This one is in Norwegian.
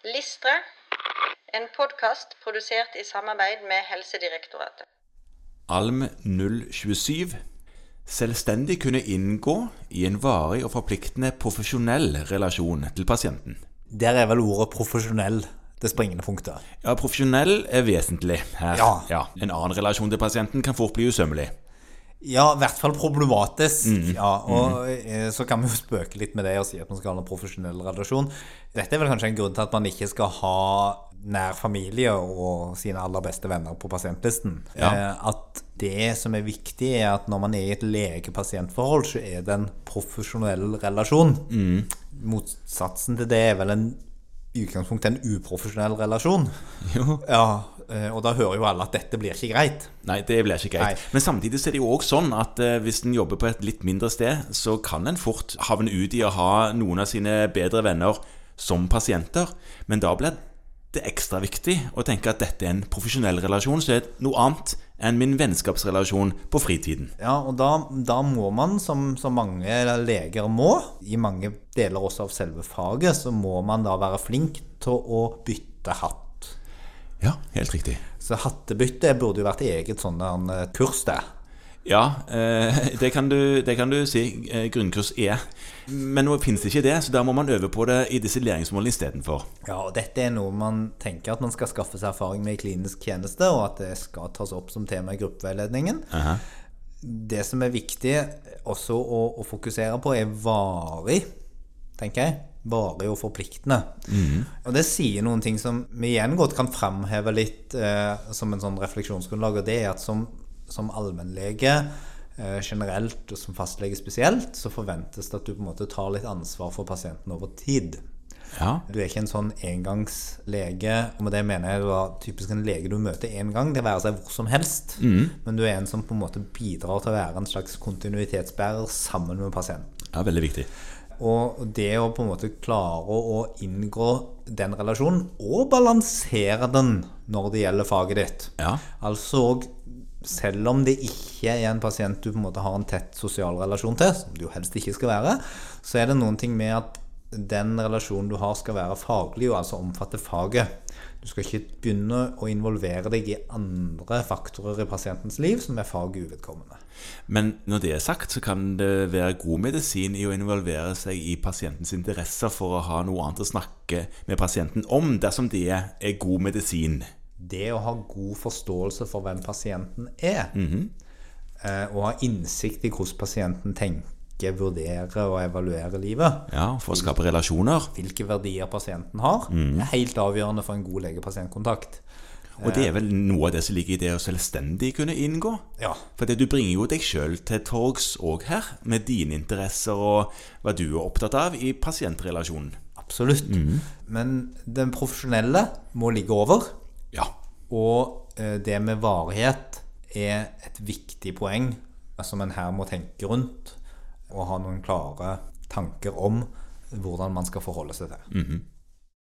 Listre, en podkast produsert i samarbeid med Helsedirektoratet. Alm 027 selvstendig kunne inngå i en varig og forpliktende profesjonell relasjon til pasienten. Der er vel ordet profesjonell det springende punktet. Ja, profesjonell er vesentlig her. Ja. En annen relasjon til pasienten kan fort bli usømmelig. Ja, i hvert fall problematisk. Ja, og mm. så kan vi jo spøke litt med det og si at man skal ha en profesjonell relasjon. Dette er vel kanskje en grunn til at man ikke skal ha nær familie og sine aller beste venner på pasientlisten. Ja. Eh, At det som er viktig, er at når man er i et lege-pasient-forhold, så er det en profesjonell relasjon. Motsatsen til det er vel en i utgangspunktet en uprofesjonell relasjon. Jo. Ja, eh, og da hører jo alle at dette blir ikke greit. Nei, det blir ikke greit. Nei. Men samtidig så er det jo òg sånn at eh, hvis en jobber på et litt mindre sted, så kan en fort havne ut i å ha noen av sine bedre venner som pasienter. Men da blir det ekstra viktig å tenke at dette er en profesjonell relasjon, så er det noe annet enn min vennskapsrelasjon på fritiden. Ja, og da, da må man, som, som mange leger må, i mange deler også av selve faget, så må man da være flink til å bytte hatt. Ja, helt riktig. Så hattebytte burde jo vært eget sånn eh, kurs, det. Ja, eh, det, kan du, det kan du si. Eh, grunnkurs er. Men nå finnes det ikke det, så da må man øve på det i disse læringsmålene istedenfor. Ja, og dette er noe man tenker at man skal skaffe seg erfaring med i klinisk tjeneste, og at det skal tas opp som tema i gruppeveiledningen. Aha. Det som er viktig også å, å fokusere på, er varig, tenker jeg. Varig og forpliktende. Og det sier noen ting som vi igjen godt kan framheve litt eh, som en sånn refleksjonsgrunnlag, og det er at som, som allmennlege eh, generelt, og som fastlege spesielt, så forventes det at du på en måte tar litt ansvar for pasienten over tid. Ja. Du er ikke en sånn engangslege, og med det mener jeg du er typisk en lege du møter én gang, det være seg hvor som helst, men du er en som på en måte bidrar til å være en slags kontinuitetsbærer sammen med pasienten. ja, veldig viktig. Og det å på en måte klare å inngå den relasjonen, og balansere den når det gjelder faget ditt. Ja. Altså selv om det ikke er en pasient du på en måte har en tett sosial relasjon til, som det jo helst ikke skal være, så er det noen ting med at den relasjonen du har skal være faglig, og altså omfatte faget. Du skal ikke begynne å involvere deg i andre faktorer i pasientens liv som er faget uvedkommende. Men når det er sagt, så kan det være god medisin i å involvere seg i pasientens interesser for å ha noe annet å snakke med pasienten om, dersom det er god medisin. det å ha god forståelse for hvem pasienten er, eh, og ha innsikt i hvordan pasienten tenker, vurderer og evaluere livet, Ja, For å skape relasjoner. hvilke verdier pasienten har, er helt avgjørende for en god lege-pasientkontakt. Og det er vel noe av det som ligger i det å selvstendig kunne inngå. Ja. For du bringer jo deg sjøl til torgs òg her, med dine interesser og hva du er opptatt av i pasientrelasjonen. Absolutt. Men den profesjonelle må ligge over, Ja. og eh, det med varighet er et viktig poeng som en her må tenke rundt, og ha noen klare tanker om hvordan man skal forholde seg til.